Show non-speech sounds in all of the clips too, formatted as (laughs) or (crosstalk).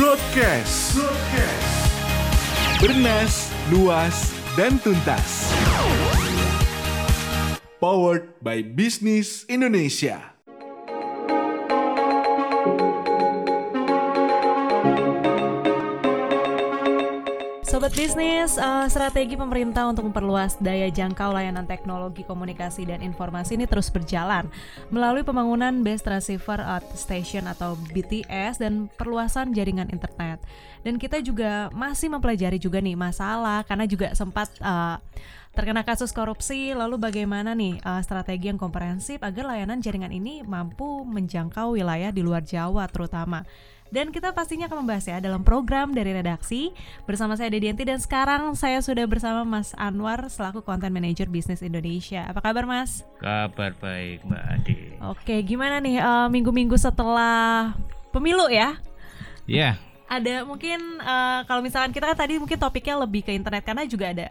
Broadcast. Broadcast. Bernas, luas, dan tuntas. Powered by Business Indonesia. Sobat bisnis, eh, strategi pemerintah untuk memperluas daya jangkau layanan teknologi komunikasi dan informasi ini terus berjalan melalui pembangunan Base Transceiver Station atau BTS dan perluasan jaringan internet. Dan kita juga masih mempelajari juga nih masalah karena juga sempat eh, terkena kasus korupsi. Lalu bagaimana nih eh, strategi yang komprehensif agar layanan jaringan ini mampu menjangkau wilayah di luar Jawa terutama. Dan kita pastinya akan membahas ya dalam program dari redaksi bersama saya Dedianti dan sekarang saya sudah bersama Mas Anwar selaku Content Manager Bisnis Indonesia. Apa kabar Mas? Kabar baik Mbak Ade. Oke, gimana nih eh, minggu-minggu setelah pemilu ya? Ya, Ada mungkin eh, kalau misalkan kita kan tadi mungkin topiknya lebih ke internet karena juga ada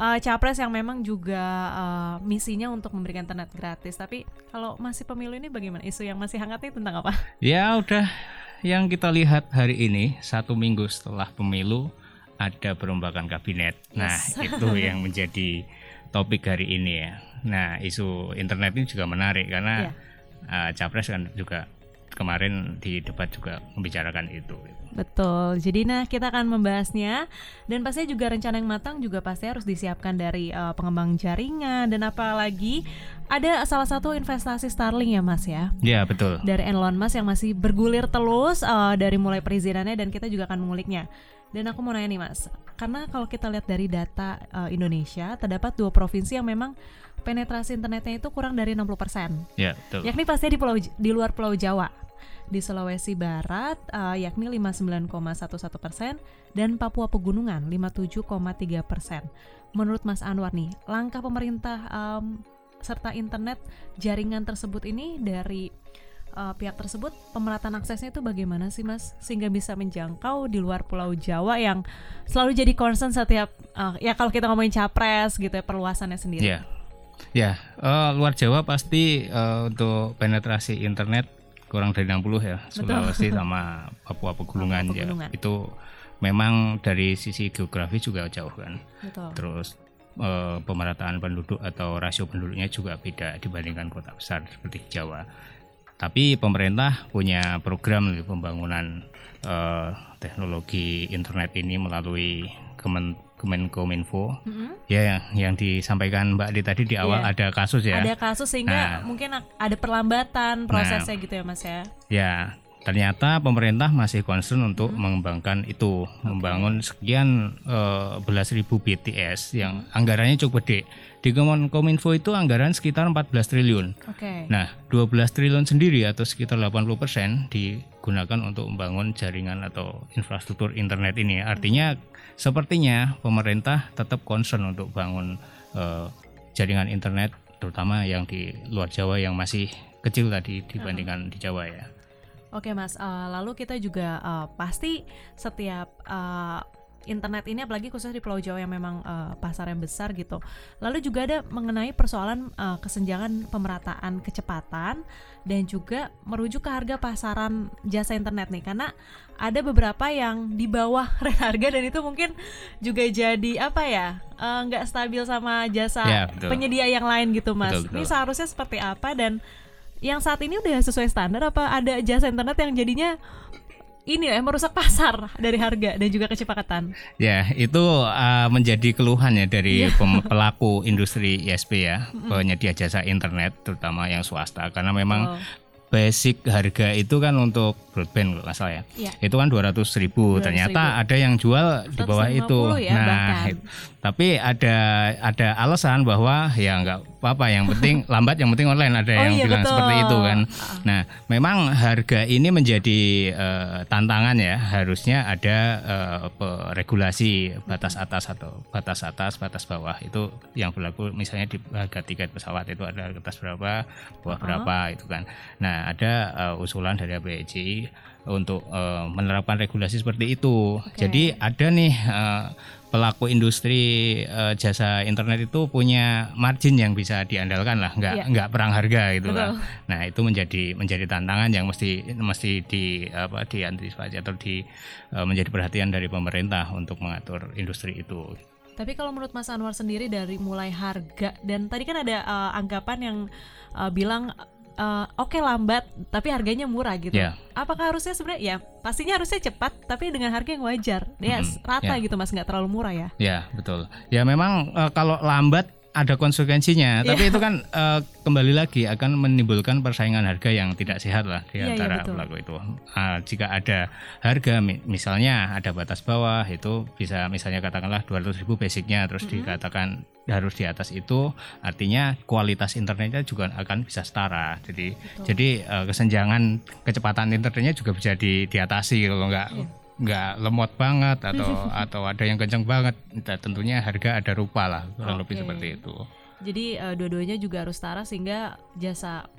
eh, capres yang memang juga eh, misinya untuk memberikan internet gratis. Tapi kalau masih pemilu ini bagaimana? Isu yang masih hangat nih tentang apa? ya udah yang kita lihat hari ini satu minggu setelah pemilu ada perombakan kabinet. Nah Yes. itu (laughs) yang menjadi topik hari ini ya. Nah isu internet ini juga menarik karena uh, capres kan juga kemarin di debat juga membicarakan itu. Betul. Jadi nah kita akan membahasnya dan pastinya juga rencana yang matang juga pasti harus disiapkan dari eh, pengembang jaringan dan apalagi ada salah satu investasi Starlink ya Mas ya. Ya betul. Dari Elon Musk yang masih bergulir terus eh, dari mulai perizinannya dan kita juga akan menguliknya. Dan aku mau nanya nih Mas, karena kalau kita lihat dari data eh, Indonesia terdapat dua provinsi yang memang penetrasi internetnya itu kurang dari 60%. Ya betul. Yakni pastinya di pulau di luar Pulau Jawa. Di Sulawesi Barat eh, yakni 59,11 persen dan Papua Pegunungan 57,3 persen. Menurut Mas Anwar nih, langkah pemerintah em, serta internet jaringan tersebut ini dari eh, pihak tersebut pemerataan aksesnya itu bagaimana sih Mas sehingga bisa menjangkau di luar Pulau Jawa yang selalu jadi concern setiap eh, ya kalau kita ngomongin capres gitu ya perluasannya sendiri. Ya, ya eh, luar Jawa pasti eh, untuk penetrasi internet kurang dari 60 ya. Sulawesi (laughs) sama Papua Pegunungan, Papua ya. Itu memang dari sisi geografi juga jauh kan. Betul. Terus eh, pemerataan penduduk atau rasio penduduknya juga beda dibandingkan kota besar seperti Jawa. Tapi pemerintah punya program pembangunan eh, teknologi internet ini melalui Kemen Kemenkominfo. Mm-mm. Ya, yang, yang disampaikan Mbak Adi tadi di awal Iya. ada kasus ya. ada kasus sehingga Nah. mungkin ada perlambatan prosesnya gitu ya mas ya Ya, ternyata pemerintah masih concern untuk mengembangkan itu, membangun sekian eh, belas ribu BTS yang anggarannya cukup gede. Di Kominfo itu anggaran sekitar 14 triliun. oke Nah, 12 triliun sendiri atau sekitar 80% digunakan untuk membangun jaringan atau infrastruktur internet ini. Artinya sepertinya pemerintah tetap concern untuk bangun eh, jaringan internet terutama yang di luar Jawa yang masih kecil tadi dibandingkan di Jawa ya. Oke mas Eh, lalu kita juga eh, pasti setiap eh, internet ini apalagi khususnya di Pulau Jawa yang memang eh, pasar yang besar gitu lalu juga ada mengenai persoalan eh, kesenjangan pemerataan kecepatan dan juga merujuk ke harga pasaran jasa internet nih karena ada beberapa yang di bawah rate (laughs) harga dan itu mungkin juga jadi apa ya eh, nggak stabil sama jasa Ya, betul. penyedia yang lain gitu mas Betul, betul. ini seharusnya seperti apa dan yang saat ini udah sesuai standar apa ada jasa internet yang jadinya ini ya merusak pasar dari harga dan juga kecepatan Ya, itu uh, menjadi keluhan ya dari pem- pelaku industri ISP ya, penyedia jasa internet terutama yang swasta karena memang Oh. basic harga itu kan untuk broadband kalau nggak salah ya. Iya. Itu kan 200 ribu. 200.000. Ternyata ada yang jual di bawah 150 itu. ya, nah, bahkan. tapi ada ada alasan bahwa ya nggak apa-apa. Yang penting (laughs) lambat, yang penting online. Ada Oh yang iya, bilang betul. seperti itu kan. Ah. Nah, memang harga ini menjadi eh, tantangan ya. Harusnya ada pe- regulasi batas atas atau batas atas, batas bawah itu yang berlaku. Misalnya di harga tiket pesawat itu ada atas berapa, bawah berapa itu kan. Nah, ada eh, usulan dari APJ untuk eh, menerapkan regulasi seperti itu. Jadi ada nih eh, pelaku industri uh, jasa internet itu punya margin yang bisa diandalkan lah, nggak yeah. nggak perang harga gitu lah. Nah itu menjadi menjadi tantangan yang mesti mesti di apa diantisipasi atau di uh, menjadi perhatian dari pemerintah untuk mengatur industri itu. Tapi kalau menurut Mas Anwar sendiri dari mulai harga dan tadi kan ada uh, anggapan yang uh, bilang uh, oke okay, lambat tapi harganya murah gitu. Yeah. Apakah harusnya sebenarnya ya pastinya harusnya cepat tapi dengan harga yang wajar. Ya mm -hmm. rata yeah. gitu Mas nggak terlalu murah ya. Ya, yeah, betul. Ya memang uh, kalau lambat ada konsekuensinya, yeah. tapi itu kan uh, kembali lagi akan menimbulkan persaingan harga yang tidak sehat lah di yeah, iya, antara yeah, pelaku itu. Uh, jika ada harga, misalnya ada batas bawah, itu bisa misalnya katakanlah 200 ribu basicnya, terus mm -hmm. dikatakan harus di atas itu, artinya kualitas internetnya juga akan bisa setara. Jadi, Betul. jadi uh, kesenjangan kecepatan internetnya juga bisa di, diatasi kalau nggak yeah nggak lemot banget atau (laughs) atau ada yang kenceng banget nah, tentunya harga ada rupa lah kurang okay. lebih seperti itu jadi uh, dua-duanya juga harus setara sehingga jasa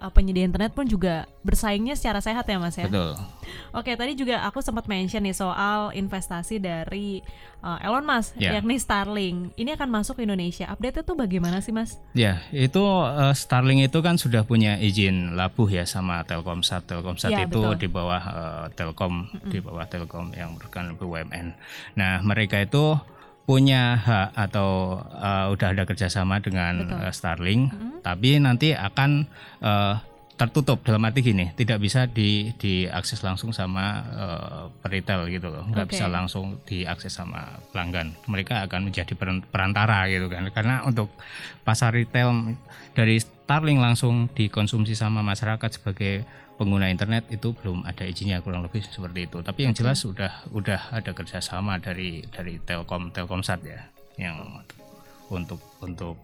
uh, penyedia internet pun juga bersaingnya secara sehat ya mas ya. Betul. Oke tadi juga aku sempat mention nih soal investasi dari uh, Elon Musk yeah. yakni Starlink. Ini akan masuk ke Indonesia. Update itu bagaimana sih mas? Ya itu uh, Starlink itu kan sudah punya izin labuh ya sama Telkomsat. Telkomsat yeah, itu betul. di bawah uh, Telkom, mm -hmm. di bawah Telkom yang merupakan BUMN. Nah mereka itu punya hak atau uh, udah ada kerjasama dengan uh, Starlink, mm -hmm. tapi nanti akan uh, tertutup dalam arti gini, tidak bisa di diakses langsung sama uh, peritel gitu loh, nggak okay. bisa langsung diakses sama pelanggan. Mereka akan menjadi perantara gitu kan, karena untuk pasar retail dari Starlink langsung dikonsumsi sama masyarakat sebagai pengguna internet itu belum ada izinnya kurang lebih seperti itu. Tapi yang jelas sudah udah ada kerjasama dari dari Telkom Telkomsat ya yang untuk untuk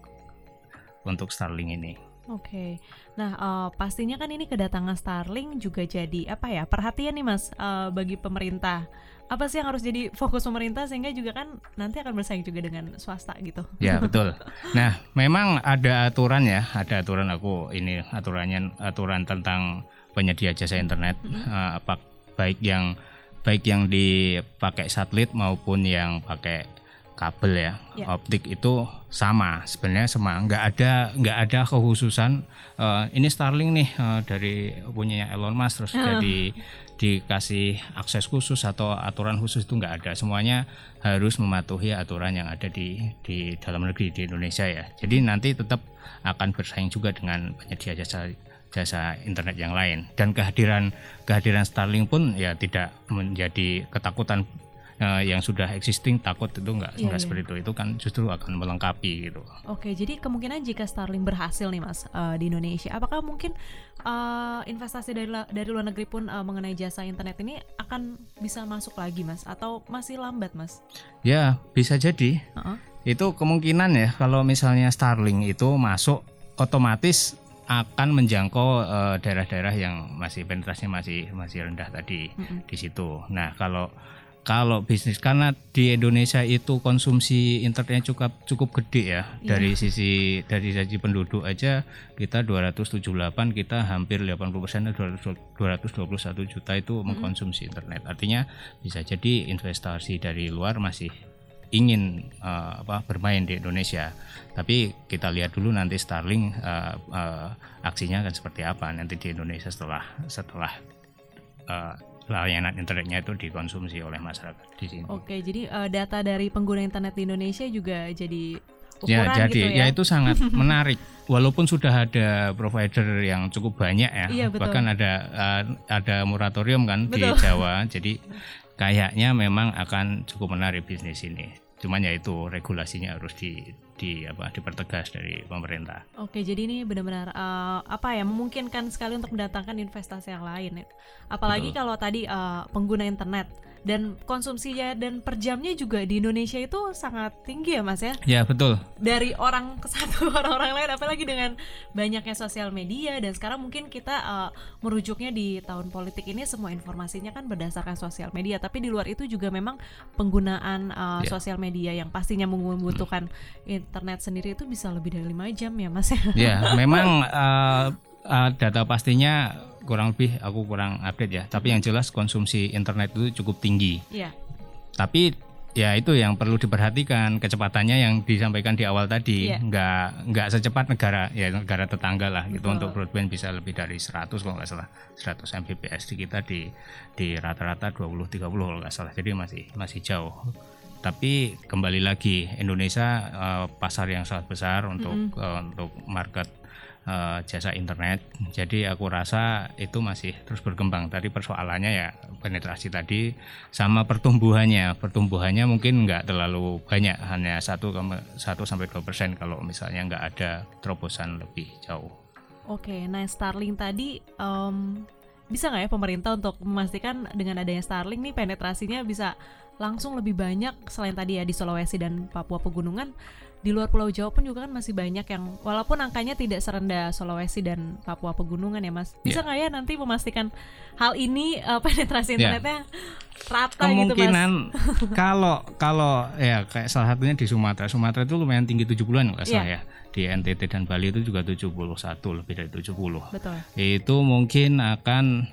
untuk Starlink ini. Oke, okay. nah uh, pastinya kan ini kedatangan Starlink juga jadi apa ya perhatian nih mas uh, bagi pemerintah. Apa sih yang harus jadi fokus pemerintah sehingga juga kan nanti akan bersaing juga dengan swasta gitu? Ya (laughs) betul. Nah memang ada aturan ya, ada aturan aku ini aturannya aturan tentang penyedia jasa internet uh, apa baik yang baik yang dipakai satelit maupun yang pakai kabel ya yeah. optik itu sama sebenarnya sama. Nggak ada nggak ada kekhususan uh, ini Starlink nih uh, dari punyanya Elon Musk terus uh. jadi dikasih akses khusus atau aturan khusus itu nggak ada. Semuanya harus mematuhi aturan yang ada di di dalam negeri di Indonesia ya. Jadi nanti tetap akan bersaing juga dengan penyedia jasa jasa internet yang lain. Dan kehadiran kehadiran Starlink pun ya tidak menjadi ketakutan uh, yang sudah existing takut itu enggak yeah, enggak yeah. seperti itu itu kan justru akan melengkapi gitu. Oke, jadi kemungkinan jika Starlink berhasil nih Mas uh, di Indonesia, apakah mungkin uh, investasi dari dari luar negeri pun uh, mengenai jasa internet ini akan bisa masuk lagi Mas atau masih lambat Mas? Ya, bisa jadi. Uh -uh. Itu kemungkinan ya kalau misalnya Starlink itu masuk otomatis akan menjangkau uh, daerah-daerah yang masih penetrasinya masih masih rendah tadi mm -hmm. di situ. Nah, kalau kalau bisnis karena di Indonesia itu konsumsi internetnya cukup cukup gede ya yeah. dari sisi dari sisi penduduk aja kita 278 kita hampir 80 persen 221 juta itu mengkonsumsi internet artinya bisa jadi investasi dari luar masih ingin uh, apa bermain di Indonesia. Tapi kita lihat dulu nanti Starlink uh, uh, aksinya akan seperti apa nanti di Indonesia setelah setelah uh, layanan internetnya itu dikonsumsi oleh masyarakat di sini. Oke, jadi uh, data dari pengguna internet di Indonesia juga jadi ya jadi gitu ya? ya itu sangat (laughs) menarik walaupun sudah ada provider yang cukup banyak ya iya, bahkan ada uh, ada moratorium kan betul. di Jawa (laughs) jadi kayaknya memang akan cukup menarik bisnis ini cuman ya itu regulasinya harus di di apa dipertegas dari pemerintah. Oke, jadi ini benar-benar uh, apa ya memungkinkan sekali untuk mendatangkan investasi yang lain. Ya. Apalagi Betul. kalau tadi uh, pengguna internet dan konsumsinya dan per jamnya juga di Indonesia itu sangat tinggi ya mas ya ya betul dari orang ke satu (laughs) orang-orang lain apalagi dengan banyaknya sosial media dan sekarang mungkin kita uh, merujuknya di tahun politik ini semua informasinya kan berdasarkan sosial media tapi di luar itu juga memang penggunaan uh, yeah. sosial media yang pastinya membutuhkan hmm. internet sendiri itu bisa lebih dari lima jam ya mas ya ya memang uh, (laughs) uh, data pastinya kurang lebih aku kurang update ya. Tapi yang jelas konsumsi internet itu cukup tinggi. Iya. Tapi ya itu yang perlu diperhatikan kecepatannya yang disampaikan di awal tadi Iya. nggak nggak secepat negara ya negara tetangga lah gitu Betul. untuk broadband bisa lebih dari 100 kalau nggak salah 100 Mbps di kita di di rata-rata 20 30 kalau nggak salah jadi masih masih jauh tapi kembali lagi Indonesia eh, pasar yang sangat besar untuk eh, untuk market eh, jasa internet. Jadi aku rasa itu masih terus berkembang. Tadi persoalannya ya penetrasi tadi sama pertumbuhannya. Pertumbuhannya mungkin nggak terlalu banyak, hanya 1 satu sampai 2 persen kalau misalnya nggak ada terobosan lebih jauh. Oke, nah Starlink tadi em, bisa nggak ya pemerintah untuk memastikan dengan adanya Starlink nih penetrasinya bisa langsung lebih banyak selain tadi ya di Sulawesi dan Papua Pegunungan di luar Pulau Jawa pun juga kan masih banyak yang walaupun angkanya tidak serendah Sulawesi dan Papua Pegunungan ya Mas. Bisa Iya. nggak ya nanti memastikan hal ini eh, (laughs) penetrasi Ya. internetnya rata gitu Mas? Kemungkinan (laughs) kalau kalau ya kayak salah satunya di Sumatera. Sumatera itu lumayan tinggi 70-an nggak salah Iya. ya. Di NTT dan Bali itu juga 71, lebih dari 70. Betul. itu mungkin akan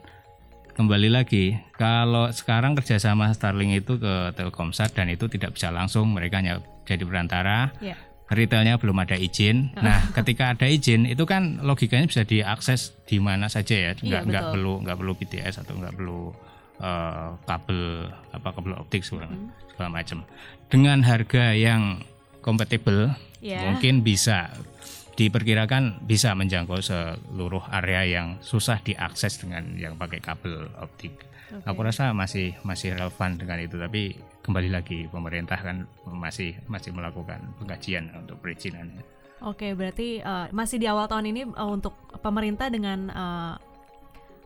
kembali lagi kalau sekarang kerjasama Starlink itu ke Telkomsat dan itu tidak bisa langsung mereka hanya jadi perantara Ya. retailnya belum ada izin nah ketika ada izin itu kan logikanya bisa diakses di mana saja ya nggak Iya, nggak betul. perlu nggak perlu BTS atau nggak perlu eh, kabel apa kabel optik segala, Hmm. segala macam dengan harga yang kompatibel Ya. mungkin bisa diperkirakan bisa menjangkau seluruh area yang susah diakses dengan yang pakai kabel optik. Oke. Aku rasa masih masih relevan dengan itu, tapi kembali lagi pemerintah kan masih masih melakukan pengkajian untuk perizinan. Oke, berarti eh, masih di awal tahun ini eh, untuk pemerintah dengan eh,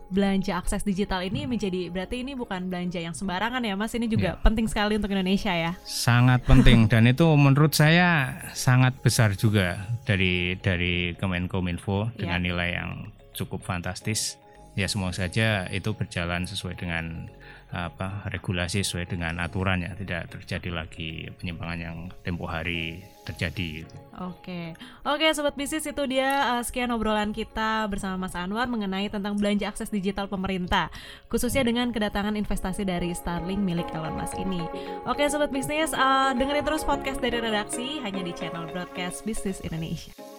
belanja akses digital ini menjadi berarti ini bukan belanja yang sembarangan ya, Mas. Ini juga Ya. penting sekali untuk Indonesia ya. Sangat penting (laughs) dan itu menurut saya sangat besar juga dari dari Kemenkominfo dengan Ya. nilai yang cukup fantastis. Ya semoga saja itu berjalan sesuai dengan apa regulasi sesuai dengan aturan ya tidak terjadi lagi penyimpangan yang tempo hari terjadi. Oke, oke sobat bisnis itu dia eh, sekian obrolan kita bersama Mas Anwar mengenai tentang belanja akses digital pemerintah, khususnya dengan kedatangan investasi dari Starlink milik Elon Musk ini. Oke sobat bisnis, eh, dengerin terus podcast dari redaksi hanya di channel Broadcast Bisnis Indonesia.